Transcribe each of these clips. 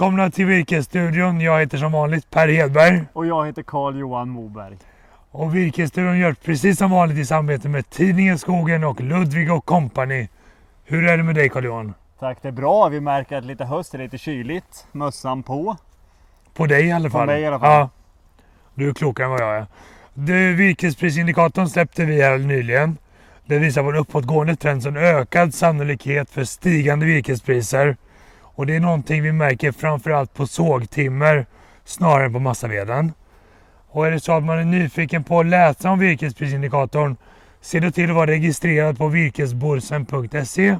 Välkomna till Virkesstudion. Jag heter som vanligt Per Hedberg. Och jag heter Carl Johan Moberg. Och Virkesstudion görs precis som vanligt i samarbete med Tidningen Skogen och Ludvig och Company. Hur är det med dig Carl Johan? Tack, det är bra. Vi märker att lite höst är lite kyligt. Mössan på. På dig i alla fall. På mig i alla fall. Ja. Du är klokare än vad jag är. Du, virkesprisindikatorn släppte vi här nyligen. Den visar på en uppåtgående trend som ökad sannolikhet för stigande virkespriser. Och det är någonting vi märker framförallt på sågtimmer snarare än på massaveden. Och är det så att man är nyfiken på att läsa om virkesprisindikatorn se då till att vara registrerad på virkesborsen.se.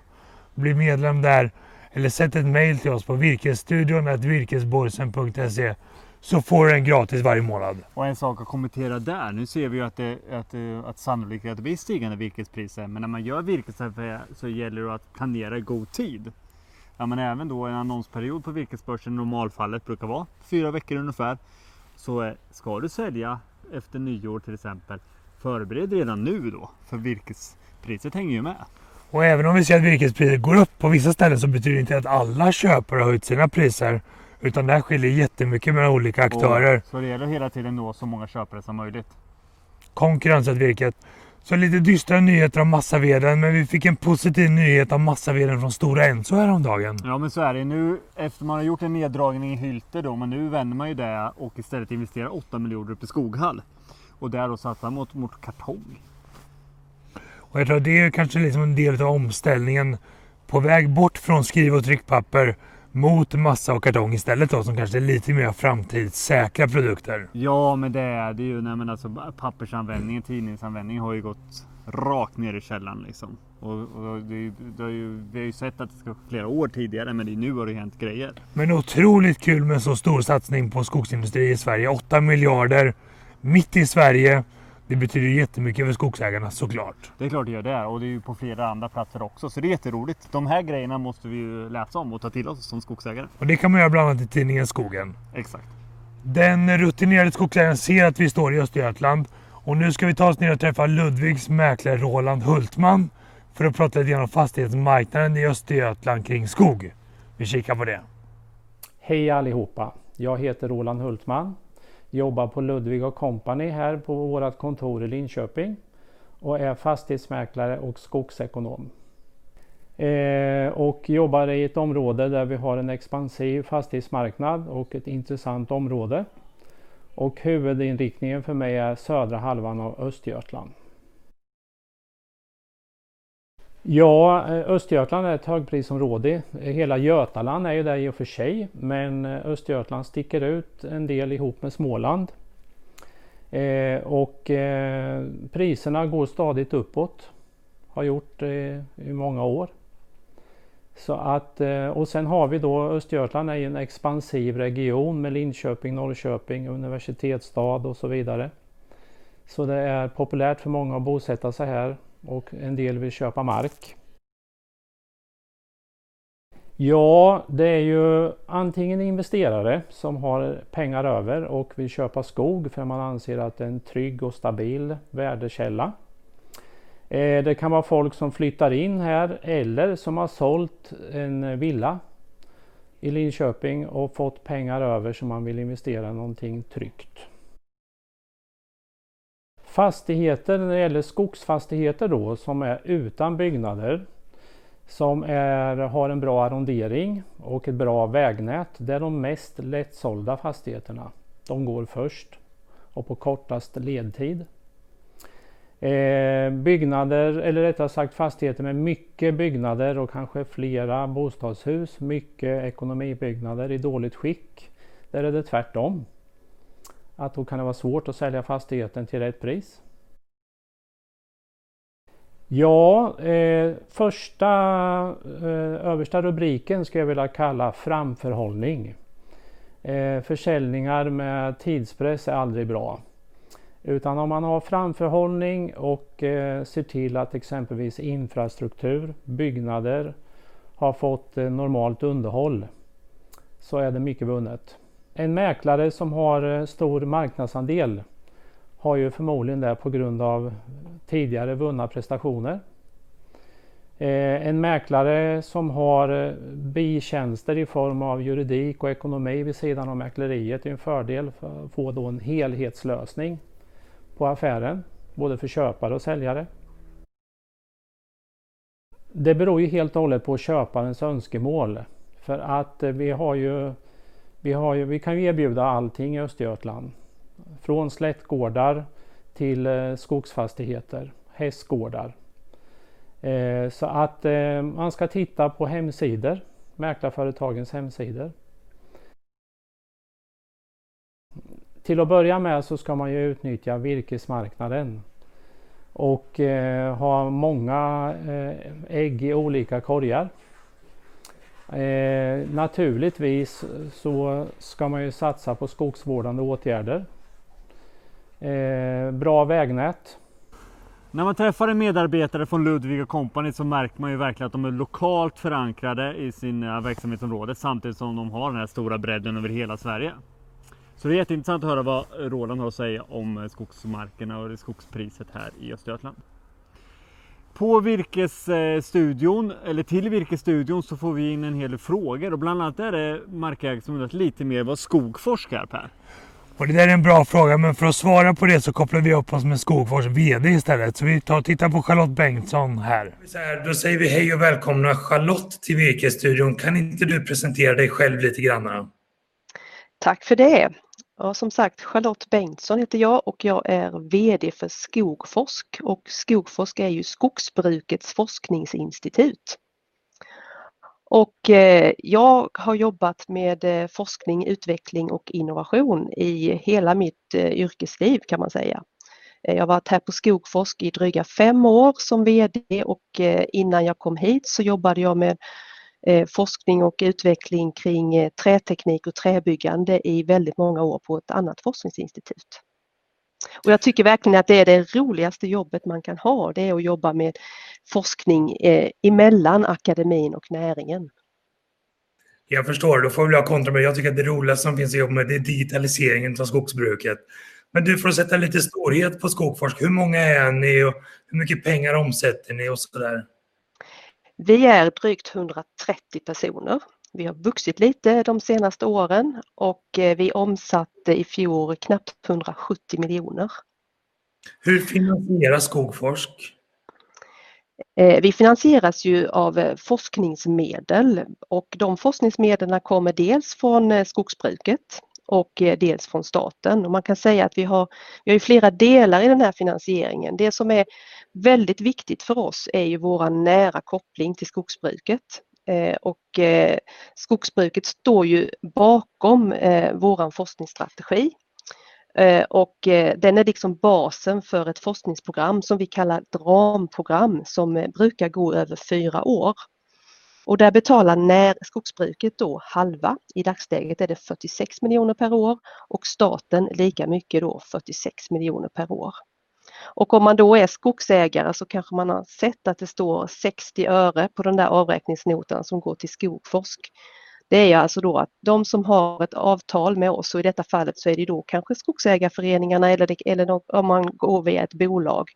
Bli medlem där eller sätt ett mail till oss på virkesstudion virkesborsen.se så får du den gratis varje månad. Och en sak att kommentera där. Nu ser vi ju att, det, att, eh, att sannolikheten blir stigande virkespriser. Men när man gör virkesaffär så gäller det att planera i god tid. Ja, men även då en annonsperiod på virkesbörsen normalfallet brukar vara fyra veckor ungefär. Så eh, ska du sälja efter nyår till exempel. Förbered redan nu då. För virkespriset hänger ju med. Och även om vi ser att virkespriset går upp på vissa ställen så betyder det inte att alla köpare har höjt sina priser. Utan det här skiljer jättemycket mellan olika aktörer. Och så det gäller hela tiden nå så många köpare som möjligt. Konkurrensat virket. Så lite dystra nyheter om massaveden men vi fick en positiv nyhet om massaveden från Stora Enso häromdagen. Ja men så är det nu efter man har gjort en neddragning i Hylte då men nu vänder man ju det och istället investerar 8 miljoner upp i Skoghall. Och där då satsar mot, mot kartong. Och jag tror det är kanske liksom en del av omställningen på väg bort från skriv och tryckpapper mot massa och kartong istället då som kanske är lite mer framtidssäkra produkter. Ja men det är det ju. Nej, men alltså, pappersanvändningen, tidningsanvändningen har ju gått rakt ner i källan liksom. Och, och det, det har ju, vi har ju sett att det ska flera år tidigare men det, nu har det hänt grejer. Men otroligt kul med så stor satsning på skogsindustri i Sverige. 8 miljarder mitt i Sverige. Det betyder jättemycket för skogsägarna såklart. Det är klart det gör det och det är ju på flera andra platser också. Så det är jätteroligt. De här grejerna måste vi ju läsa om och ta till oss som skogsägare. Och det kan man göra bland annat i tidningen Skogen. Exakt. Den rutinerade skogsägaren ser att vi står i Östergötland och nu ska vi ta oss ner och träffa Ludvigs mäklare Roland Hultman för att prata lite grann om fastighetsmarknaden i Östergötland kring skog. Vi kikar på det. Hej allihopa! Jag heter Roland Hultman jobbar på Ludvig och Company här på vårt kontor i Linköping och är fastighetsmäklare och skogsekonom. Eh, och jobbar i ett område där vi har en expansiv fastighetsmarknad och ett intressant område. Och huvudinriktningen för mig är södra halvan av Östergötland. Ja, eh, Östergötland är ett högprisområde. Eh, hela Götaland är ju där i och för sig, men eh, Östergötland sticker ut en del ihop med Småland. Eh, och eh, priserna går stadigt uppåt. Har gjort det i många år. Så att, eh, och sen har vi då Östergötland är en expansiv region med Linköping, Norrköping, universitetsstad och så vidare. Så det är populärt för många att bosätta sig här och en del vill köpa mark. Ja, det är ju antingen investerare som har pengar över och vill köpa skog för man anser att det är en trygg och stabil värdekälla. Eh, det kan vara folk som flyttar in här eller som har sålt en villa i Linköping och fått pengar över som man vill investera i någonting tryggt. Fastigheter när det gäller skogsfastigheter då som är utan byggnader som är, har en bra arrondering och ett bra vägnät. Det är de mest lättsålda fastigheterna. De går först och på kortast ledtid. Eh, byggnader, eller rättare sagt fastigheter med mycket byggnader och kanske flera bostadshus, mycket ekonomibyggnader i dåligt skick. Där är det tvärtom att då kan det vara svårt att sälja fastigheten till rätt pris. Ja, eh, första eh, översta rubriken skulle jag vilja kalla framförhållning. Eh, försäljningar med tidspress är aldrig bra. Utan om man har framförhållning och eh, ser till att exempelvis infrastruktur, byggnader har fått eh, normalt underhåll så är det mycket vunnet. En mäklare som har eh, stor marknadsandel har ju förmodligen det på grund av tidigare vunna prestationer. Eh, en mäklare som har eh, bitjänster i form av juridik och ekonomi vid sidan av mäkleriet är en fördel för att få då en helhetslösning på affären, både för köpare och säljare. Det beror ju helt och hållet på köparens önskemål. För att vi har ju, vi, har ju, vi kan ju erbjuda allting i Östergötland. Från slättgårdar till eh, skogsfastigheter, hästgårdar. Eh, så att eh, man ska titta på hemsidor, mäklarföretagens hemsidor. Till att börja med så ska man ju utnyttja virkesmarknaden och eh, ha många ägg i olika korgar. Eh, naturligtvis så ska man ju satsa på skogsvårdande åtgärder. Eh, bra vägnät när man träffar en medarbetare från Ludvig Company så märker man ju verkligen att de är lokalt förankrade i sina eh, verksamhetsområden samtidigt som de har den här stora bredden över hela Sverige. Så det är jätteintressant att höra vad Roland har att säga om skogsmarkerna och skogspriset här i Östergötland. På Virkesstudion, eller till Virkesstudion, så får vi in en hel del frågor och bland annat är det markägare som undrar lite mer vad Skogforsk är Per. Och det där är en bra fråga, men för att svara på det så kopplar vi upp oss med Skogfors VD istället. Så vi tar och tittar på Charlotte Bengtsson här. Då säger vi hej och välkomna Charlotte till Virkesstudion. Kan inte du presentera dig själv lite grann? Tack för det. Ja, som sagt, Charlotte Bengtsson heter jag och jag är VD för Skogforsk och Skogforsk är ju Skogsbrukets forskningsinstitut. Och eh, jag har jobbat med eh, forskning, utveckling och innovation i hela mitt eh, yrkesliv kan man säga. Jag har varit här på Skogforsk i dryga fem år som VD och innan jag kom hit så jobbade jag med Eh, forskning och utveckling kring eh, träteknik och träbyggande i väldigt många år på ett annat forskningsinstitut. Och jag tycker verkligen att det är det roligaste jobbet man kan ha, det är att jobba med forskning eh, emellan akademin och näringen. Jag förstår, då får jag kontra med. Jag tycker att det roligaste som finns att jobba med det är digitaliseringen av skogsbruket. Men du, får sätta lite storhet på Skogforsk, hur många är ni och hur mycket pengar omsätter ni och sådär? Vi är drygt 130 personer vi har vuxit lite de senaste åren och eh, vi omsatte i fjol knappt 170 miljoner. Hur finansieras Skogforsk? Eh, vi finansieras ju av eh, forskningsmedel och de forskningsmedlen kommer dels från skogsbruket och eh, dels från staten. Och man kan säga att vi har, vi har flera delar i den här finansieringen. Det som är väldigt viktigt för oss är ju vår nära koppling till skogsbruket. Eh, och eh, skogsbruket står ju bakom vår våran forskningsstrategi. Och den är liksom basen för ett forskningsprogram som vi kallar ett ramprogram som brukar gå över fyra år. Och där betalar när skogsbruket då halva, i dagsläget är det 46 miljoner per år och staten lika mycket då 46 miljoner per år. Och om man då är skogsägare så kanske man har sett att det står 60 öre på den där avräkningsnotan som går till Skogforsk. Det är alltså då att de som har ett avtal med oss och i detta fallet så är det då kanske skogsägarföreningarna eller, det, eller om man går via ett bolag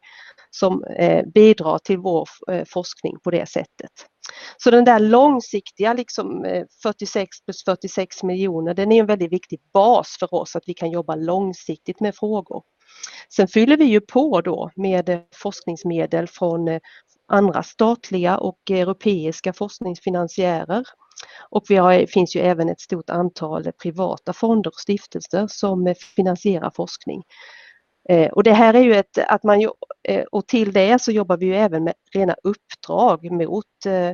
som eh, bidrar till vår eh, forskning på det sättet. Så den där långsiktiga liksom, eh, 46 plus 46 miljoner den är en väldigt viktig bas för oss att vi kan jobba långsiktigt med frågor. Sen fyller vi ju på då med eh, forskningsmedel från eh, andra statliga och eh, europeiska forskningsfinansiärer. Och vi har, finns ju även ett stort antal privata fonder och stiftelser som eh, finansierar forskning. Eh, och det här är ju ett, att man, eh, och till det så jobbar vi ju även med rena uppdrag mot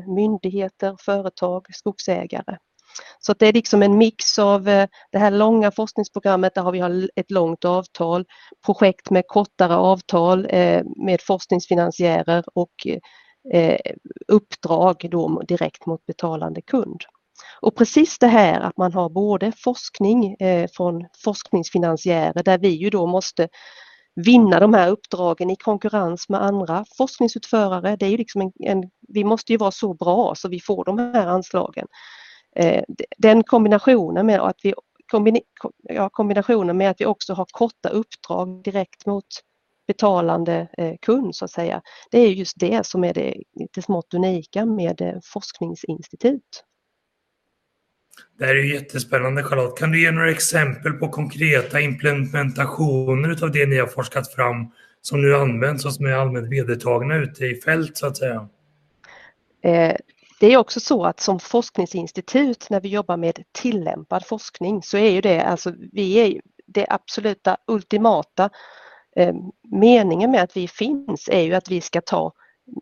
myndigheter, företag, skogsägare. Så det är liksom en mix av eh, det här långa forskningsprogrammet, där har vi ett långt avtal, projekt med kortare avtal eh, med forskningsfinansiärer och eh, Eh, uppdrag då direkt mot betalande kund. Och precis det här att man har både forskning eh, från forskningsfinansiärer där vi ju då måste vinna de här uppdragen i konkurrens med andra forskningsutförare. Det är ju liksom en, en, vi måste ju vara så bra så vi får de här anslagen. Eh, den kombinationen med att vi ja, kombinationen med att vi också har korta uppdrag direkt mot betalande kund så att säga. Det är just det som är det, det smått unika med forskningsinstitut. Det här är jättespännande Charlotte. Kan du ge några exempel på konkreta implementationer av det ni har forskat fram som nu används och som är allmänt vedertagna ute i fält så att säga? Eh, det är också så att som forskningsinstitut när vi jobbar med tillämpad forskning så är ju det alltså vi är det absoluta ultimata eh, Eh, meningen med att vi finns är ju att vi ska ta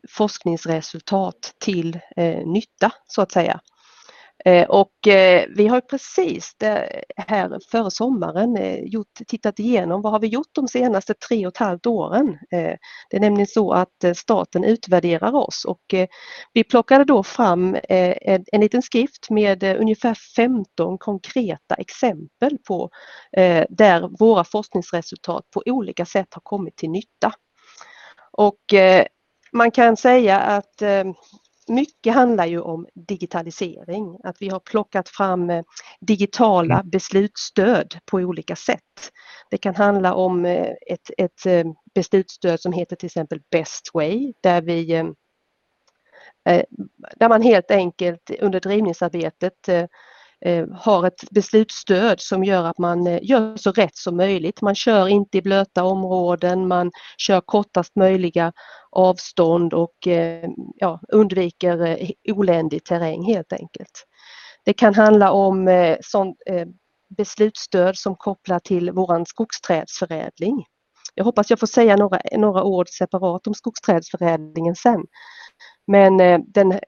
forskningsresultat till eh, nytta så att säga. Eh, och eh, vi har precis här före sommaren eh, gjort, tittat igenom vad har vi gjort de senaste tre och ett halvt åren. Det är nämligen så att staten utvärderar oss och vi plockade då fram en, en liten skrift med ungefär 15 konkreta exempel på där våra forskningsresultat på olika sätt har kommit till nytta. Och man kan säga att mycket handlar ju om digitalisering, att vi har plockat fram eh, digitala mm. beslutsstöd på olika sätt. Det kan handla om eh, ett, ett eh, beslutsstöd som heter till exempel Best Way där vi där man helt enkelt under drivningsarbetet Eh, har ett beslutsstöd som gör att man eh, gör så rätt som möjligt. Man kör inte i blöta områden, man kör kortast möjliga avstånd och eh, ja, undviker oländig terräng helt enkelt. Det kan handla om sånt beslutsstöd som kopplar till våran skogsträdsförädling. Jag hoppas jag får säga några, några ord separat om skogsträdsförädlingen sen. Men den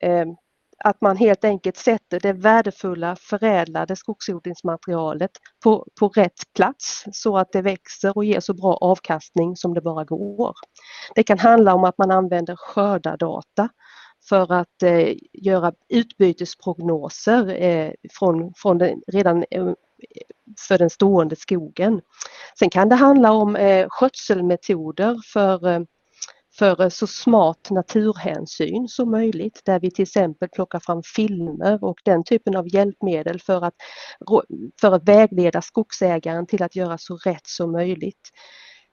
att man helt enkelt sätter det värdefulla förädlade skogsodlingsmaterialet på, på rätt plats så att det växer och ger så bra avkastning som det bara går. Det kan handla om att man använder skördardata för att eh, göra utbytesprognoser eh, från, från den, redan eh, för den stående skogen. Sen kan det handla om eh, skötselmetoder för eh, för eh, så smart naturhänsyn som möjligt där vi till exempel plockar fram filmer och den typen av hjälpmedel för att, för att vägleda skogsägaren till att göra så rätt som möjligt.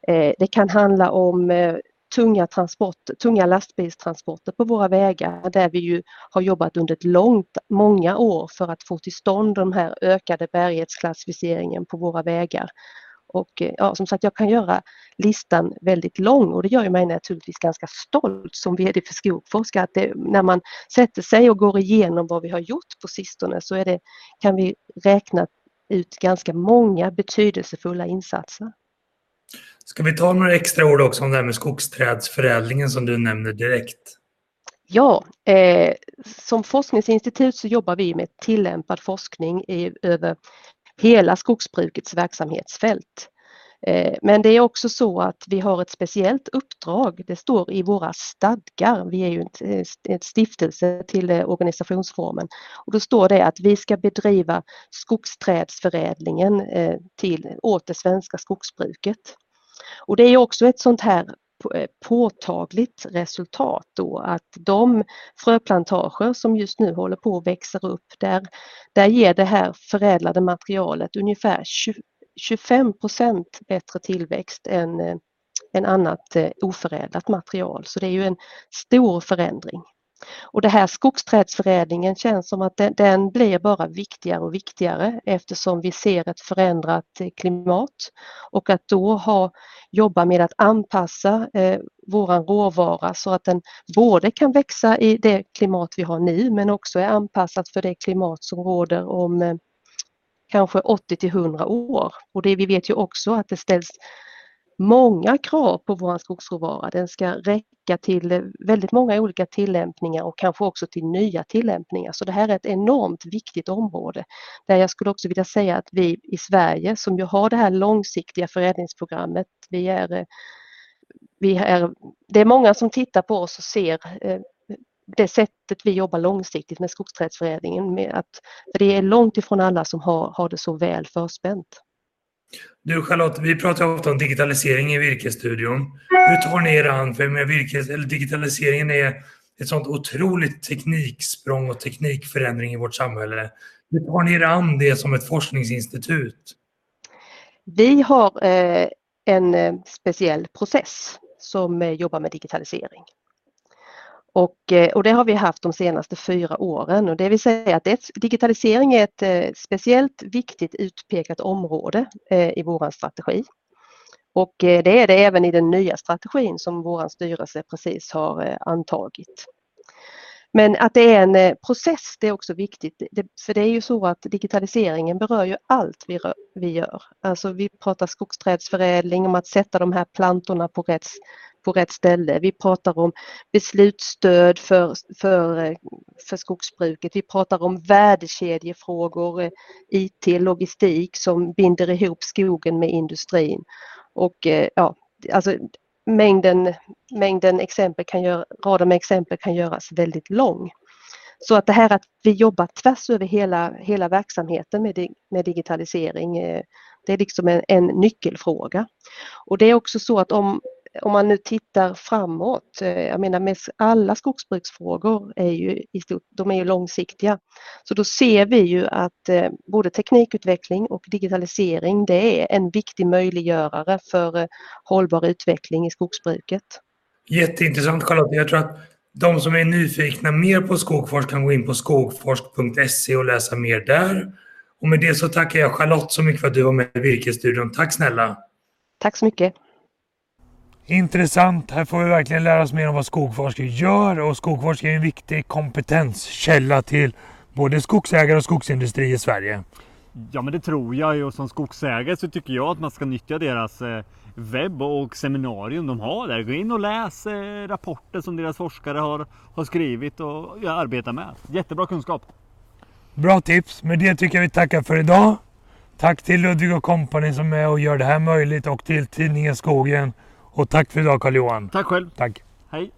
Eh, det kan handla om eh, tunga, transport, tunga lastbilstransporter på våra vägar där vi ju har jobbat under ett långt, många år för att få till stånd den här ökade bärighetsklassificeringen på våra vägar. Och eh, ja, som sagt, jag kan göra listan väldigt lång och det gör mig naturligtvis ganska stolt som VD för Skogforska att det, när man sätter sig och går igenom vad vi har gjort på sistone så det, kan vi räkna ut ganska många betydelsefulla insatser. Ska vi ta några extra ord också om det här med skogsträdsförädlingen som du nämner direkt? Ja, eh, som forskningsinstitut så jobbar vi med tillämpad forskning i över hela skogsbrukets verksamhetsfält. Eh, men det är också så att vi har ett speciellt uppdrag. Det står i våra stadgar. Vi är ju en eh, stiftelse till eh, organisationsformen. Och då står det att vi ska bedriva skogsträdsförädlingen till, åt det svenska skogsbruket. Och det är också ett sånt här Eh, påtagligt resultat då att de fröplantager som just nu håller på att växa upp där, där ger det här förädlade materialet ungefär 25% bättre tillväxt än, eh, än annat eh, oförädlat material. Så det är ju en stor förändring. Och det här skogsträdsförädlingen känns som att den, den, blir bara viktigare och viktigare eftersom vi ser ett förändrat eh, klimat och att då ha, jobba med att anpassa eh, våran råvara så att den både kan växa i det klimat vi har nu men också är anpassat för det klimat som råder om eh, kanske 80 till 100 år. Och det vi vet ju också att det ställs många krav på vår skogsråvara. Den ska räcka till eh, väldigt många olika tillämpningar och kanske också till nya tillämpningar. Så det här är ett enormt viktigt område där jag skulle också vilja säga att vi i Sverige som ju har det här långsiktiga förädlingsprogrammet, vi är, eh, vi är, det är många som tittar på oss och ser eh, det sättet vi jobbar långsiktigt med skogsträdsförädlingen. Med att, för det är långt ifrån alla som har, har det så väl förspänt. Du Charlotte, vi pratar ofta om digitalisering i Virkesstudion. Hur tar ni er an? För med virkes, eller digitaliseringen är ett sånt otroligt tekniksprång och teknikförändring i vårt samhälle. Hur tar ni er an det som ett forskningsinstitut? Vi har eh, en eh, speciell process som eh, jobbar med digitalisering. Och, eh, och det har vi haft de senaste fyra åren och det vill säga att det, digitalisering är ett eh, speciellt viktigt utpekat område eh, i vår strategi. Och det är det även i den nya strategin som vår styrelse precis har antagit. Men att det är en process, det är också viktigt. för det är ju så att digitaliseringen berör ju allt vi, vi gör. Alltså vi pratar skogsträdsförädling, om att sätta de här plantorna på rätt på rätt ställe. Vi pratar om beslutsstöd för, för, för skogsbruket. Vi pratar om värdekedjefrågor, eh, IT, logistik som binder ihop skogen med industrin. Och eh, ja, alltså mängden, mängden exempel kan göra, raden med exempel kan göras väldigt lång. Så att det här att vi jobbar tvärs över hela, hela verksamheten med, med digitalisering, eh, det är liksom en, en nyckelfråga. Och det är också så att om, om man nu tittar framåt, eh, jag menar med alla skogsbruksfrågor är ju, de är ju långsiktiga. Så då ser vi ju att eh, både teknikutveckling och digitalisering det är en viktig möjliggörare för eh, hållbar utveckling i skogsbruket. Jätteintressant Charlotte. Jag tror att de som är nyfikna mer på Skogforsk kan gå in på skogforsk.se och läsa mer där. Och med det så tackar jag Charlotte så mycket för att du var med i Virkesstudion. Tack snälla! Tack så mycket! Intressant. Här får vi verkligen lära oss mer om vad skogforskning gör och skogforskning är en viktig kompetenskälla till både skogsägare och skogsindustri i Sverige. Ja men det tror jag och som skogsägare så tycker jag att man ska nyttja deras eh, webb och seminarium de har där. Gå in och läs eh, rapporter som deras forskare har, har skrivit och arbetar med. Jättebra kunskap! Bra tips! Med det tycker jag vi tackar för idag. Tack till Ludvig och kompani som är och gör det här möjligt och till tidningen Skogen och tack för idag Carl-Johan. Tack själv. Tack. Hej.